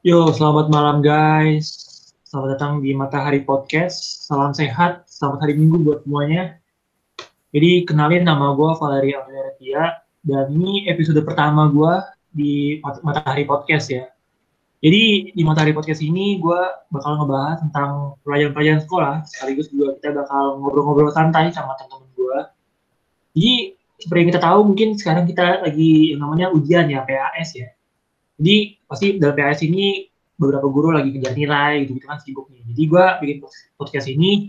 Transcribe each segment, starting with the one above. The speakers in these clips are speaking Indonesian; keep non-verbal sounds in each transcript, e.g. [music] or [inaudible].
Yo, selamat malam guys. Selamat datang di Matahari Podcast. Salam sehat, selamat hari Minggu buat semuanya. Jadi kenalin nama gue Valeria Amelia dan ini episode pertama gue di Matahari Podcast ya. Jadi di Matahari Podcast ini gue bakal ngebahas tentang pelajaran-pelajaran sekolah, sekaligus juga kita bakal ngobrol-ngobrol santai sama teman-teman gue. Jadi seperti yang kita tahu mungkin sekarang kita lagi yang namanya ujian ya, PAS ya jadi pasti dalam PAS ini beberapa guru lagi kejar nilai gitu, gitu kan sibuk nih. Jadi gue bikin podcast ini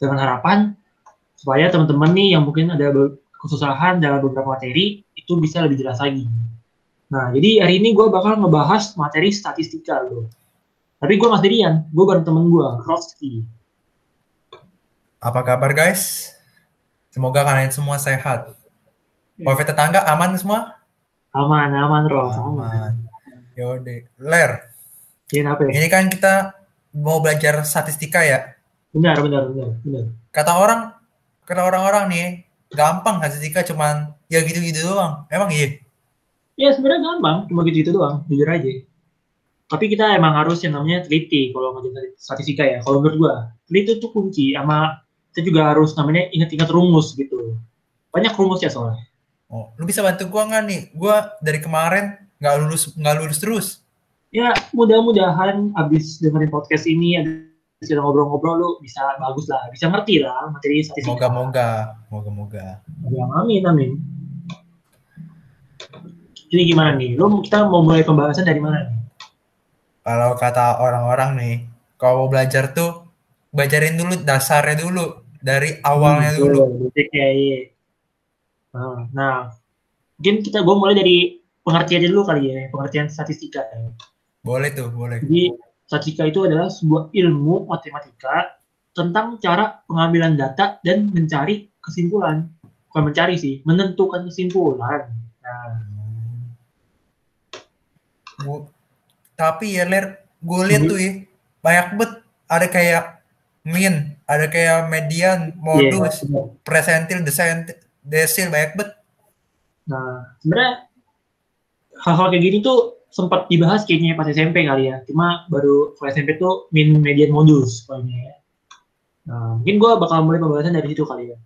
dengan harapan supaya teman-teman nih yang mungkin ada kesusahan dalam beberapa materi itu bisa lebih jelas lagi. Nah, jadi hari ini gue bakal ngebahas materi statistika loh. Tapi gue nggak sendirian, gue bareng temen gue, Roski. Apa kabar guys? Semoga kalian semua sehat. Covid tetangga aman semua? Aman, aman, Ros. Aman. aman. Yaudah, Ler. Ya, apa ya? Ini kan kita mau belajar statistika ya. Benar, benar, benar, benar. Kata orang, kata orang-orang nih, gampang statistika cuman ya gitu-gitu doang. Emang iya? Ya sebenarnya gampang, cuma gitu-gitu doang, jujur aja. Tapi kita emang harus yang namanya teliti kalau ngajarin statistika ya. Kalau menurut gua, teliti itu kunci sama kita juga harus namanya ingat-ingat rumus gitu. Banyak rumus ya soalnya. Oh, lu bisa bantu gua nggak nih? Gua dari kemarin nggak lulus nggak lulus terus. Ya mudah-mudahan abis dengerin podcast ini ada kita ngobrol-ngobrol lu bisa bagus lah. Bisa ngerti lah materi statistika moga-moga moga-moga ya amin amin. Jadi gimana nih? Lu kita mau mulai pembahasan dari mana nih? Kalau kata orang-orang nih kalau mau belajar tuh belajarin dulu dasarnya dulu. Dari awalnya hmm, dulu. ya, iya. nah mungkin kita gue mulai dari pengertian dulu kali ya, pengertian statistika. Boleh tuh, boleh. Jadi statistika itu adalah sebuah ilmu matematika tentang cara pengambilan data dan mencari kesimpulan. Bukan mencari sih, menentukan kesimpulan. Nah. Bu, tapi ya Ler, gue lihat tuh ya, banyak bet ada kayak min, ada kayak median, modus, yeah, presentil, desain, desil, banyak bet. Nah, sebenarnya hal-hal kayak gini tuh sempat dibahas kayaknya pas SMP kali ya. Cuma baru kalau SMP tuh min median modus pokoknya ya. Nah, mungkin gue bakal mulai pembahasan dari situ kali ya.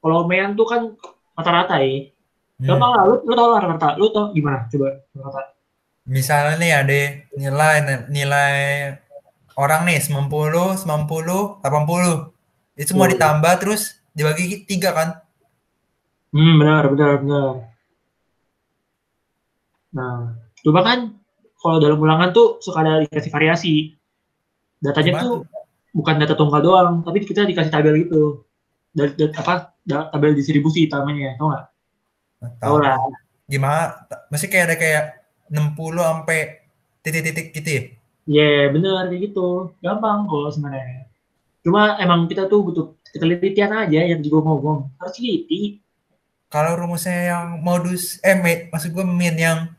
Kalau mean tuh kan rata-rata ya. Hmm. Gampang lah, lu, lu tau lah rata-rata. Lu tau gimana? Coba rata. Misalnya nih ada nilai nilai orang nih 90, 90, 80. Itu semua oh. ditambah terus dibagi tiga kan? Hmm, benar, benar, benar. Nah, coba kan kalau dalam ulangan tuh suka ada dikasih variasi. Datanya Gimana? tuh bukan data tunggal doang, tapi kita dikasih tabel gitu. Dari, dari apa? Tabel distribusi namanya, tau nggak? Tahu lah. Gimana? Masih kayak ada kayak 60 sampai titik-titik gitu ya? Iya, yeah, bener kayak gitu. Gampang kok sebenarnya. Cuma emang kita tuh butuh ketelitian aja yang juga ngomong. Harus teliti. Kalau rumusnya yang modus, eh, maksud gue min yang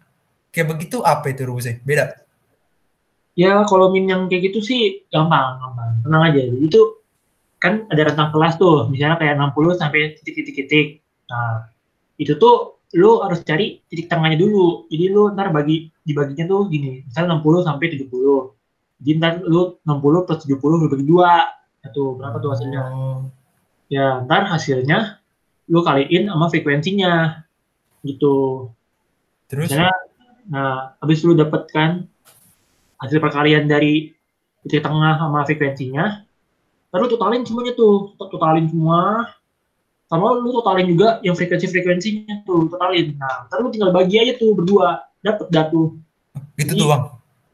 kayak begitu apa itu rumusnya? Beda? Ya kalau min yang kayak gitu sih gampang, gampang. Tenang aja. Itu kan ada rentang kelas tuh, misalnya kayak 60 sampai titik-titik-titik. Nah, itu tuh lu harus cari titik tengahnya dulu. Jadi lu ntar bagi dibaginya tuh gini, misalnya 60 sampai 70. Jadi ntar lu 60 plus 70 lu bagi dua. Itu berapa tuh hasilnya? Oh. Ya, ntar hasilnya lu kaliin sama frekuensinya. Gitu. Terus? Misalnya Nah, habis lu dapet kan hasil perkalian dari titik tengah sama frekuensinya, lalu totalin semuanya tuh, totalin semua, sama lu totalin juga yang frekuensi-frekuensinya tuh, totalin. Nah, ntar lu tinggal bagi aja tuh berdua, dapet dah tuh. Itu tuh bang?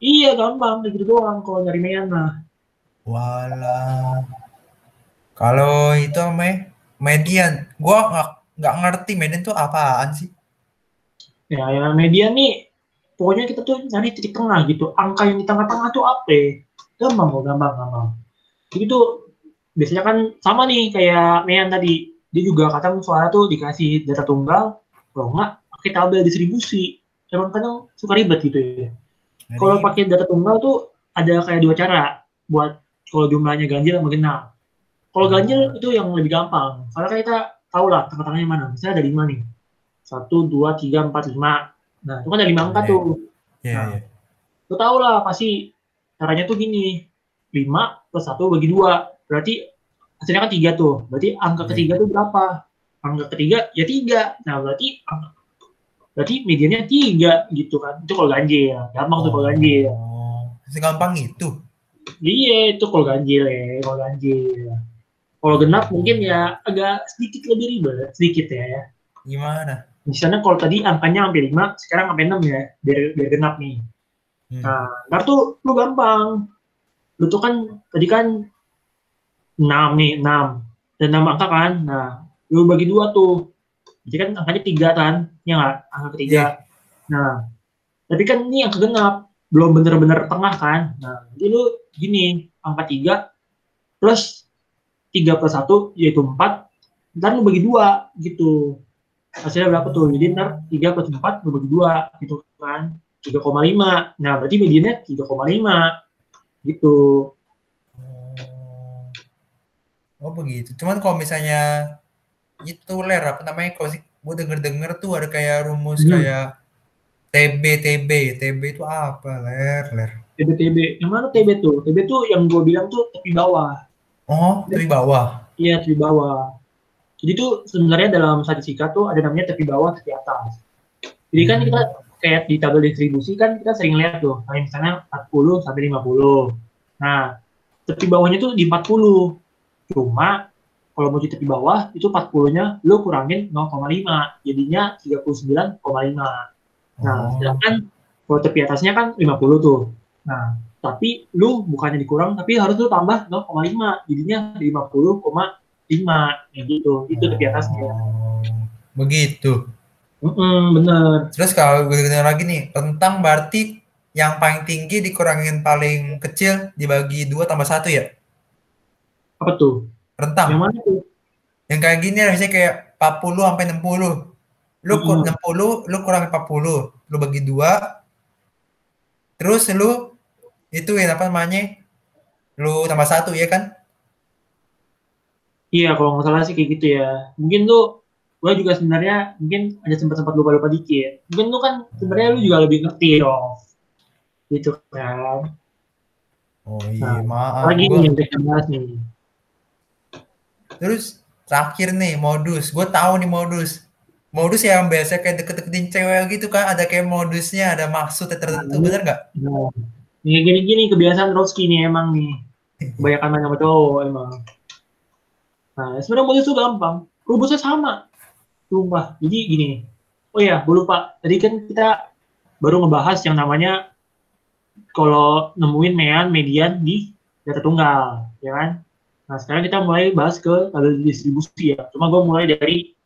Iya, gampang, gitu doang kalau nyari Meyana. Walah. Kalau itu me median, gua nggak nggak ngerti median tuh apaan sih? Ya, ya median nih pokoknya kita tuh nyari titik tengah gitu. Angka yang di tengah-tengah tuh apa? Gampang kok gampang gampang. Jadi tuh biasanya kan sama nih kayak Mean tadi. Dia juga kadang suara tuh dikasih data tunggal. Kalau enggak pakai tabel distribusi. Emang kadang suka ribet gitu ya. Kalau pakai data tunggal tuh ada kayak dua cara buat kalau jumlahnya ganjil sama genap. Kalau ganjil itu yang lebih gampang. Karena kan kita tahu lah tengah-tengahnya mana. Misalnya ada lima nih. Satu dua tiga empat lima Nah, itu kan ada lima angka iya, tuh. Yeah, nah, yeah. lo tau lah pasti caranya tuh gini. 5 plus 1 bagi 2 berarti hasilnya kan 3 tuh. Berarti angka Iya. ketiga tuh berapa? Angka ketiga ya 3 nah berarti berarti mediannya 3 gitu kan. Itu kalau ganjil. Ya gampang tuh kalau ganjil. Oh, segampang itu. iya itu kalau ganjil ya kalau ganjil. Kalau genap mungkin ya agak sedikit lebih ribet sedikit ya ya. Gimana? Misalnya kalau tadi angkanya sampai 5 sekarang sampai 6 ya biar biar genap nih Hmm. Nah, ntar tuh lu gampang. Lu tuh kan tadi kan 6 nih, 6. Dan 6 angka kan. Nah, lu bagi dua tuh. Jadi kan angkanya 3 kan. Ya nggak? Angka ketiga. Nah, tapi kan ini angka genap. Belum bener-bener tengah kan. Nah, jadi lu gini, angka 3 plus 3 plus 1 yaitu 4. Ntar lu bagi dua gitu. Hasilnya berapa tuh? Jadi ntar 3 plus 4 lu bagi dua gitu kan. 3,5. Nah, berarti mediannya 3,5. Gitu. Oh begitu. Cuman kalau misalnya itu ler apa namanya kalau sih gue denger denger tuh ada kayak rumus Hmm. kayak TB TB TB itu apa ler ler. TB TB. Yang mana TB tuh? TB tuh yang gue bilang tuh tepi bawah. Oh dari bawah. Iya, tepi bawah. Jadi tuh sebenarnya dalam statistika tuh ada namanya tepi bawah, tepi atas. Jadi kan Hmm. kita kayak di tabel distribusi kan kita sering lihat tuh, kayak misalnya 40 sampai 50. Nah, tepi bawahnya tuh di 40. Cuma kalau mau di tepi bawah itu 40-nya lu kurangin 0,5, jadinya 39,5. Nah, Oh. sedangkan kalau tepi atasnya kan 50 tuh. Nah, tapi lu bukannya dikurang, tapi harus lu tambah 0,5, jadinya 50,5. Kayak gitu, itu tepi atasnya. Oh, Begitu. Mm-mm, bener. Terus kalau gue denger lagi nih rentang berarti yang paling tinggi dikurangin paling kecil dibagi dua tambah satu ya Apa tuh? rentang. Yang mana tuh? yang kayak gini harusnya kayak 40 sampai 60 lu kur- Mm-mm. 60 lu kurang 40 lu bagi dua terus lu itu ya apa namanya lu tambah satu ya kan Iya, kalau nggak salah sih kayak gitu ya. Mungkin tuh, gue juga sebenarnya mungkin ada sempat-sempat lupa-lupa dikit. Mungkin tuh kan sebenarnya lu juga lebih ngerti dong. Gitu kan. oh iya Nah, maaf Lagi gua- nih nih. terus terakhir nih modus gue tahu nih modus modus yang biasa kayak deket-deketin cewek gitu kan ada kayak modusnya ada maksudnya tertentu Nah, bener nggak Nah, ini gini-gini kebiasaan Roski nih emang nih. [laughs] Kebanyakan main sama cowok emang. Nah, sebenarnya modus tuh gampang. Rumusnya sama. Sumpah. Jadi gini. Oh iya, gue lupa. Tadi kan kita baru ngebahas yang namanya kalau nemuin mean median di data tunggal, ya kan? Nah, sekarang kita mulai bahas ke tabel distribusi ya. Cuma gue mulai dari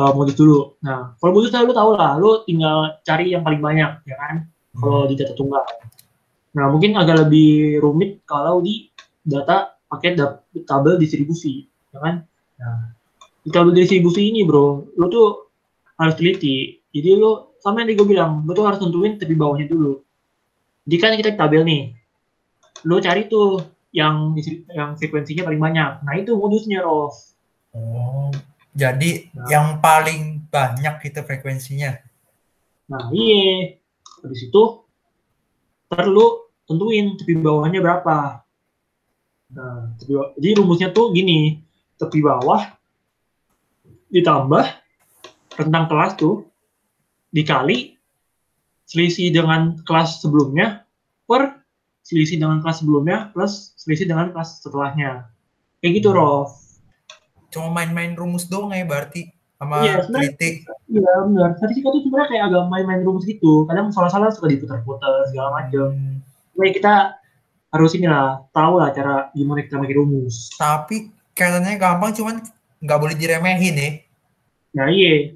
uh, modus dulu. Nah, kalau modus lu tau lah, lu tinggal cari yang paling banyak, ya kan? kalau di data tunggal. Nah, mungkin agak lebih rumit kalau di data pakai tabel distribusi, ya kan? Nah, di tabel distribusi ini, bro, lu tuh harus teliti. Jadi lu sama yang gue bilang, lu tuh harus tentuin tepi bawahnya dulu. Jadi kan kita tabel nih, lu cari tuh yang yang frekuensinya paling banyak. Nah, itu modusnya, Rof. oh jadi Nah. yang paling banyak itu frekuensinya Nah, iya. Habis itu, perlu tentuin tepi bawahnya berapa. Nah, jadi rumusnya tuh gini, tepi bawah ditambah rentang kelas tuh dikali selisih dengan kelas sebelumnya per selisih dengan kelas sebelumnya plus selisih dengan kelas setelahnya. Kayak gitu, Rof. cuma main-main rumus doang ya berarti sama Iya, sebenarnya- teliti Iya, benar. Statistika tuh sebenarnya kayak agak main-main rumus gitu. Kadang salah-salah suka diputar-putar segala macam. Hmm, Supaya kita harus inilah tahu lah cara gimana kita pakai rumus. tapi kelihatannya gampang cuman nggak boleh diremehin ya Nah iya,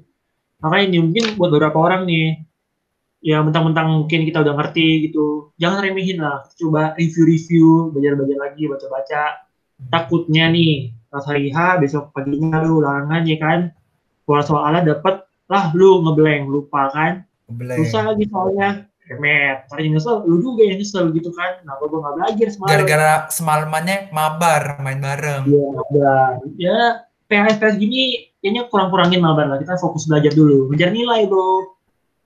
makanya ini mungkin buat beberapa orang nih, ya mentang-mentang mungkin kita udah ngerti gitu, jangan remehin lah. Coba review-review, belajar-belajar lagi, baca-baca. Takutnya nih, pas hari H, besok paginya lu ulangan ya kan, keluar soalnya dapet, lah lu ngeblank, lupa kan, susah lagi soalnya. Ntar yang nyesel, lu juga yang nyesel gitu kan, kenapa gua nggak belajar semalam. gara-gara semalamannya mabar main bareng Iya, ada. Ya, PHS PHS gini kayaknya kurang-kurangin mabar lah. Kita fokus belajar dulu. Ngejar nilai, bro.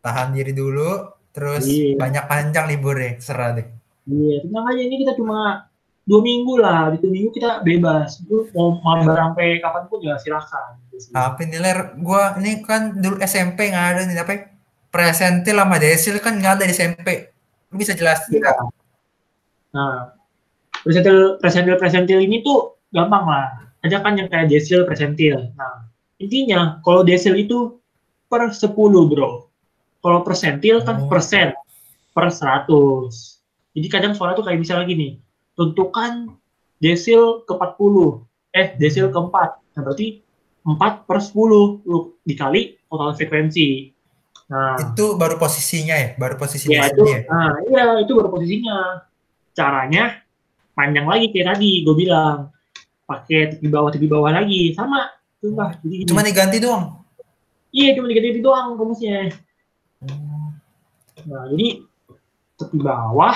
tahan diri dulu terus Iya. banyak panjang libur deh, serah deh. Iya, tenang aja ini kita cuma dua minggu lah. Di dua minggu kita bebas. Lu mau mabar sampai kapan pun ya silakan. Tapi nih ler, gua ini kan dulu SMP nggak ada nih, tapi presentil sama desil kan nggak ada di SMP. Lu bisa jelasin nggak? Nah, presentil presentil presentil ini tuh gampang lah. Ada kan yang kayak desil presentil. Nah, intinya kalau desil itu per 10, Bro. Kalau persentil kan Oh. persen per 100. Jadi kadang suara tuh kayak misalnya gini, tentukan desil ke 40, eh desil ke 4. Nah, berarti 4 per 10 lu dikali total frekuensi. Nah, Itu baru posisinya ya, baru posisi Ya, itu, ya. nah, iya, itu baru posisinya. Caranya panjang lagi kayak tadi gue bilang. Pakai tepi bawah tepi bawah lagi sama. Lah. Jadi gini. Cuma diganti doang. iya cuma diganti doang rumusnya. Nah, jadi tepi bawah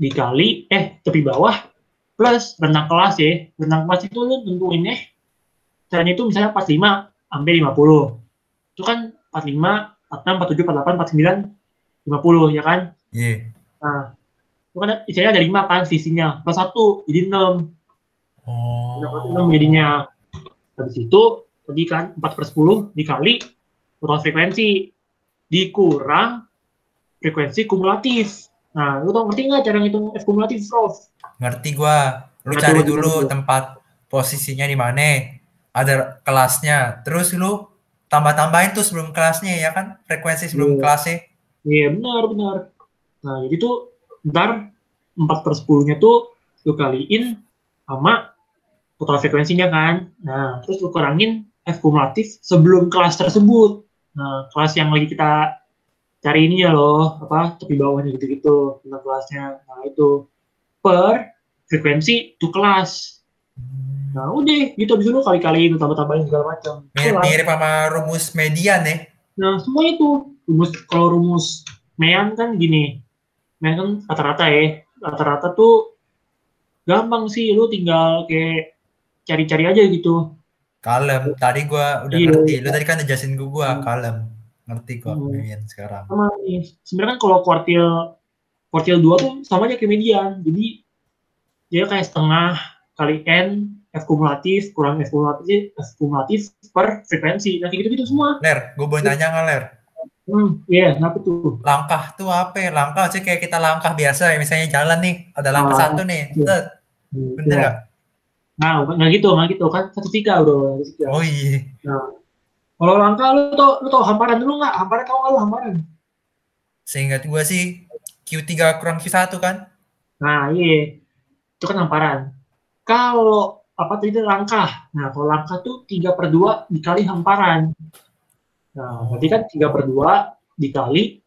dikali eh tepi bawah plus rentang kelas ya. Rentang kelas itu lu tentuin ya. Caranya itu misalnya 45 sampai 50. Itu kan 45, 46, 47, 48, 49, 50 ya kan? Iya. Nah, itu kan istilahnya ada lima kan sisinya, plus satu jadi enam, Oh. enam jadinya. Habis itu tadi kan 4 per 10 dikali total frekuensi dikurang frekuensi kumulatif. Nah, lu tau ngerti nggak cara ngitung F kumulatif, Prof? Ngerti gua. Lu Nah, cari dulu. tempat posisinya di mana. Ada kelasnya. Terus lu tambah-tambahin tuh sebelum kelasnya ya kan? Frekuensi sebelum Iya. kelasnya. Iya, benar, benar. Nah, jadi tuh ntar 4 per 10-nya tuh lu kaliin sama total frekuensinya kan. Nah, terus lu kurangin F kumulatif sebelum kelas tersebut. Nah, kelas yang lagi kita cari ini ya loh, apa, tepi bawahnya gitu-gitu, tentang kelasnya. Nah, itu per frekuensi itu kelas. Nah, udah, gitu abis itu lu kali-kaliin, lu tambah-tambahin segala macam. Mirip, Kelar. mirip sama rumus median ya. Nah, semua itu rumus kalau rumus Mean kan gini. Mean kan rata-rata ya. Rata-rata tuh gampang sih, lu tinggal kayak cari-cari aja gitu. Kalem. Tadi gua udah Iya. ngerti. Lu tadi kan ngejelasin gua Hmm. kalem. Ngerti kok Hmm. median sekarang. Sama nih. Sebenarnya kan kalau kuartil kuartil 2 tuh sama aja kayak median. Jadi dia kayak setengah kali N F kumulatif kurang F kumulatif F kumulatif per frekuensi. Nah, kayak gitu-gitu semua. Ler, gua boleh nanya nggak Ler? Hmm, iya, kenapa tuh? Langkah tuh apa ya? Langkah sih kayak kita langkah biasa ya. Misalnya jalan nih, ada langkah Ah, satu nih. iya. Hmm, Bener iya. nggak? Nah, nggak gitu, nggak gitu. Kan satu tiga, bro. Tiga. Oh iya. Kalau langkah lu tau, lu tau hamparan dulu nggak? Hamparan tau nggak lu hamparan? Seingat gua sih Q3 kurang Q1 kan? Nah, iya. Itu kan hamparan. Kalau apa tadi langkah. Nah, kalau langkah tuh 3 per 2 dikali hamparan. Nah, berarti kan 3 per 2 dikali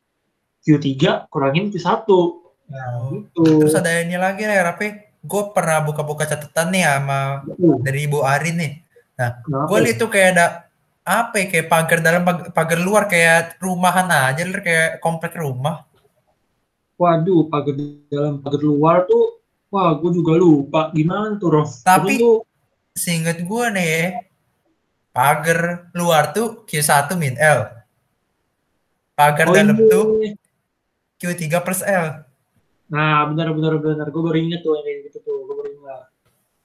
Q3 kurangin Q1. Nah, gitu. Terus ada ini lagi Ler, apa? Gue pernah buka-buka catatan nih sama Uh, dari Ibu Arin nih. kenapa? Gue lihat tuh kayak ada apa ya, kayak pagar dalam pag- pagar luar kayak rumahan aja kayak komplek rumah. Waduh, pagar dalam pagar luar tuh, wah, gue juga lupa. Gimana tuh, Rof? Tapi- tuh, Seingat gue nih ya, pagar luar tuh Q1 min L. Pagar oh dalam iya. tuh Q3 plus L. Nah, benar benar benar. Gue baru inget tuh yang kayak gitu tuh. Gue baru inget.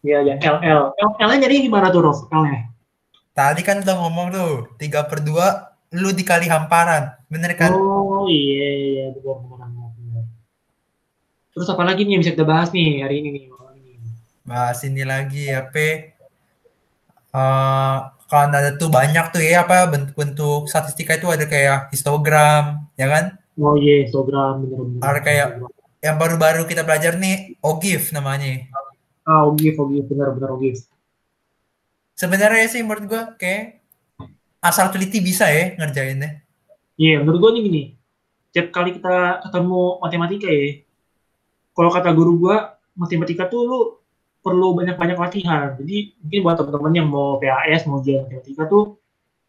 Iya, ya L L. L L-nya nyari gimana tuh, Rof? L-nya? Tadi kan udah ngomong tuh, 3 per 2 lu dikali hamparan. Bener kan? Oh iya iya benar benar. benar. Terus apa lagi nih yang bisa kita bahas nih hari ini nih? bahas ini lagi apa eh kan ada tuh banyak tuh ya apa bentuk-bentuk statistika itu ada kayak histogram ya kan Oh iya, histogram benar benar. Ada kayak- yang baru-baru kita belajar nih OGIF namanya ah ogif ogif benar benar ogif. sebenarnya sih menurut gua kayak asal teliti bisa ya ngerjainnya Iya, menurut gue nih gini. Setiap kali kita ketemu matematika ya, kalau kata guru gua, matematika tuh lu perlu banyak-banyak latihan. Jadi mungkin buat teman-teman yang mau PAS, mau ujian matematika tuh,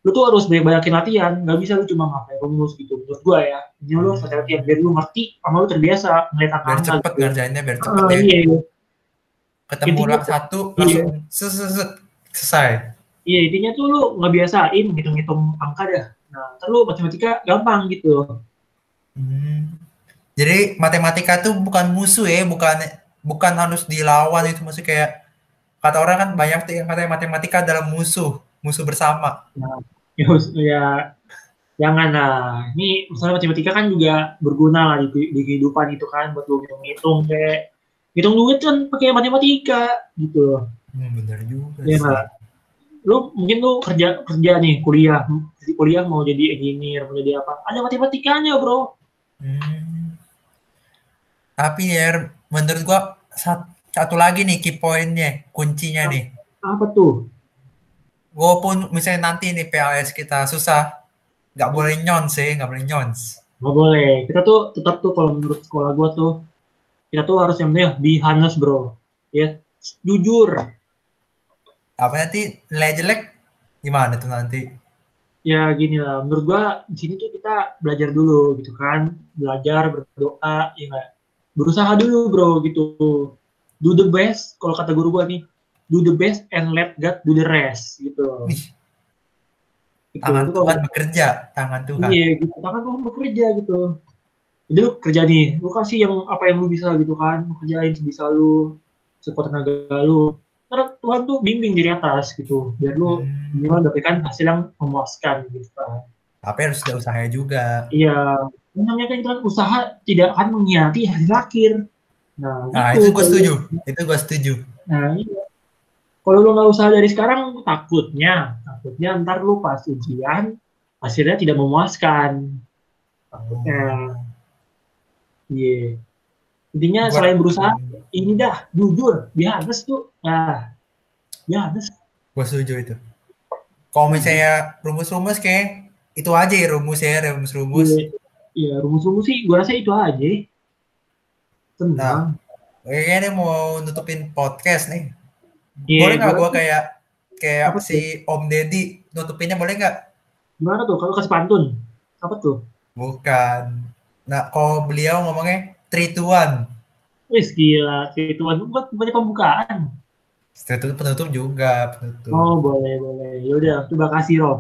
lu tuh harus banyak-banyakin latihan. Nggak bisa lu cuma ngapain rumus gitu. Menurut gua ya, ini lu harus latihan biar lu ngerti, sama lu terbiasa ngeliat biar angka-angka. cepet gitu. ngerjainnya biar cepet Ah, ya iya, ketemu Intinya- satu Iya. langsung set, set, selesai iya intinya tuh lu ngebiasain ngitung-ngitung angka dah. Nah, lu matematika gampang gitu. Hmm. Jadi matematika tuh bukan musuh ya, bukan bukan harus dilawan itu maksudnya kayak kata orang kan banyak tuh yang katanya matematika adalah musuh, musuh bersama. Nah, ya, ya jangan lah. Ini misalnya matematika kan juga berguna lah di, di kehidupan itu kan buat lu ngitung kayak hitung duit kan pakai matematika gitu. Hmm, bener juga. Ya, sih. Lu mungkin lu kerja kerja nih kuliah, kuliah mau jadi engineer, mau jadi apa? Ada matematikanya bro. Hmm. Tapi ya menurut gua satu lagi nih key pointnya, kuncinya nih. Apa tuh? Walaupun misalnya nanti nih PLS kita susah, nggak boleh nyons sih, nggak boleh nyons. Nggak boleh. Kita tuh tetap tuh kalau menurut sekolah gua tuh, kita tuh harus yang penting be honest bro. Ya, jujur. Apa nanti nilai jelek gimana tuh nanti? Ya gini lah, menurut gua di sini tuh kita belajar dulu gitu kan, belajar berdoa, ya nggak berusaha dulu bro gitu. Do the best kalau kata guru gua nih. Do the best and let God do the rest gitu. Gitu. tangan Tuhan bekerja tangan Tuhan iya gitu. Tangan Tuhan bekerja gitu. Jadi lu kerja nih lu kasih yang apa yang lu bisa gitu kan. Lu kerjain sebisa lu sekuat tenaga lu. Karena Tuhan tuh bimbing dari atas gitu. Biar lu hmm. minimal dapatkan hasil yang memuaskan gitu kan. Tapi harus ada usahanya juga. Iya namanya kan kita usaha tidak akan mengkhianati hasil akhir. Nah, nah itu, itu gue setuju. Itu gue setuju. Nah, iya. Kalau lu nggak usaha dari sekarang, takutnya, takutnya ntar lu pas ujian hasilnya tidak memuaskan. Takutnya. Iya. Yeah. Intinya gua, selain berusaha, ini dah jujur, biasa tuh. Nah, biasa. Gue setuju itu. Kalau misalnya rumus-rumus kayak itu aja ya rumus ya rumus-rumus. Yeah Iya, rumus-rumus sih gue rasa itu aja. Tenang. Nah, kayaknya mau nutupin podcast nih. Yeah, boleh nggak gue kayak kayak apa si tuh? Om Deddy nutupinnya boleh nggak? Gimana tuh? Kalau kasih pantun? Apa tuh? Bukan. Nah, kalau beliau ngomongnya three to one. Wis gila, three to one buat banyak pembukaan. Itu penutup juga, penutup. Oh, boleh, boleh. Yaudah, terima kasih, Roh.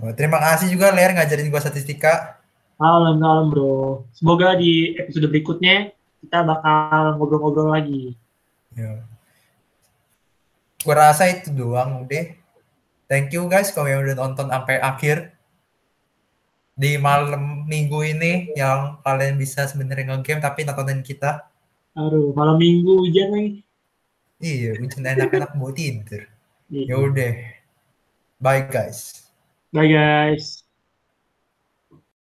Oh, terima kasih juga, Ler, ngajarin gue statistika. Malam, malam bro. Semoga di episode berikutnya kita bakal ngobrol-ngobrol lagi. Ya. Gue rasa itu doang udah. Thank you guys kalau yang udah nonton sampai akhir. Di malam minggu ini yang kalian bisa sebenarnya nge-game tapi nontonin kita. Aduh, malam minggu hujan nih. Iya, hujan enak-enak buat tidur. Iya. Ya udah. Bye guys. Bye guys.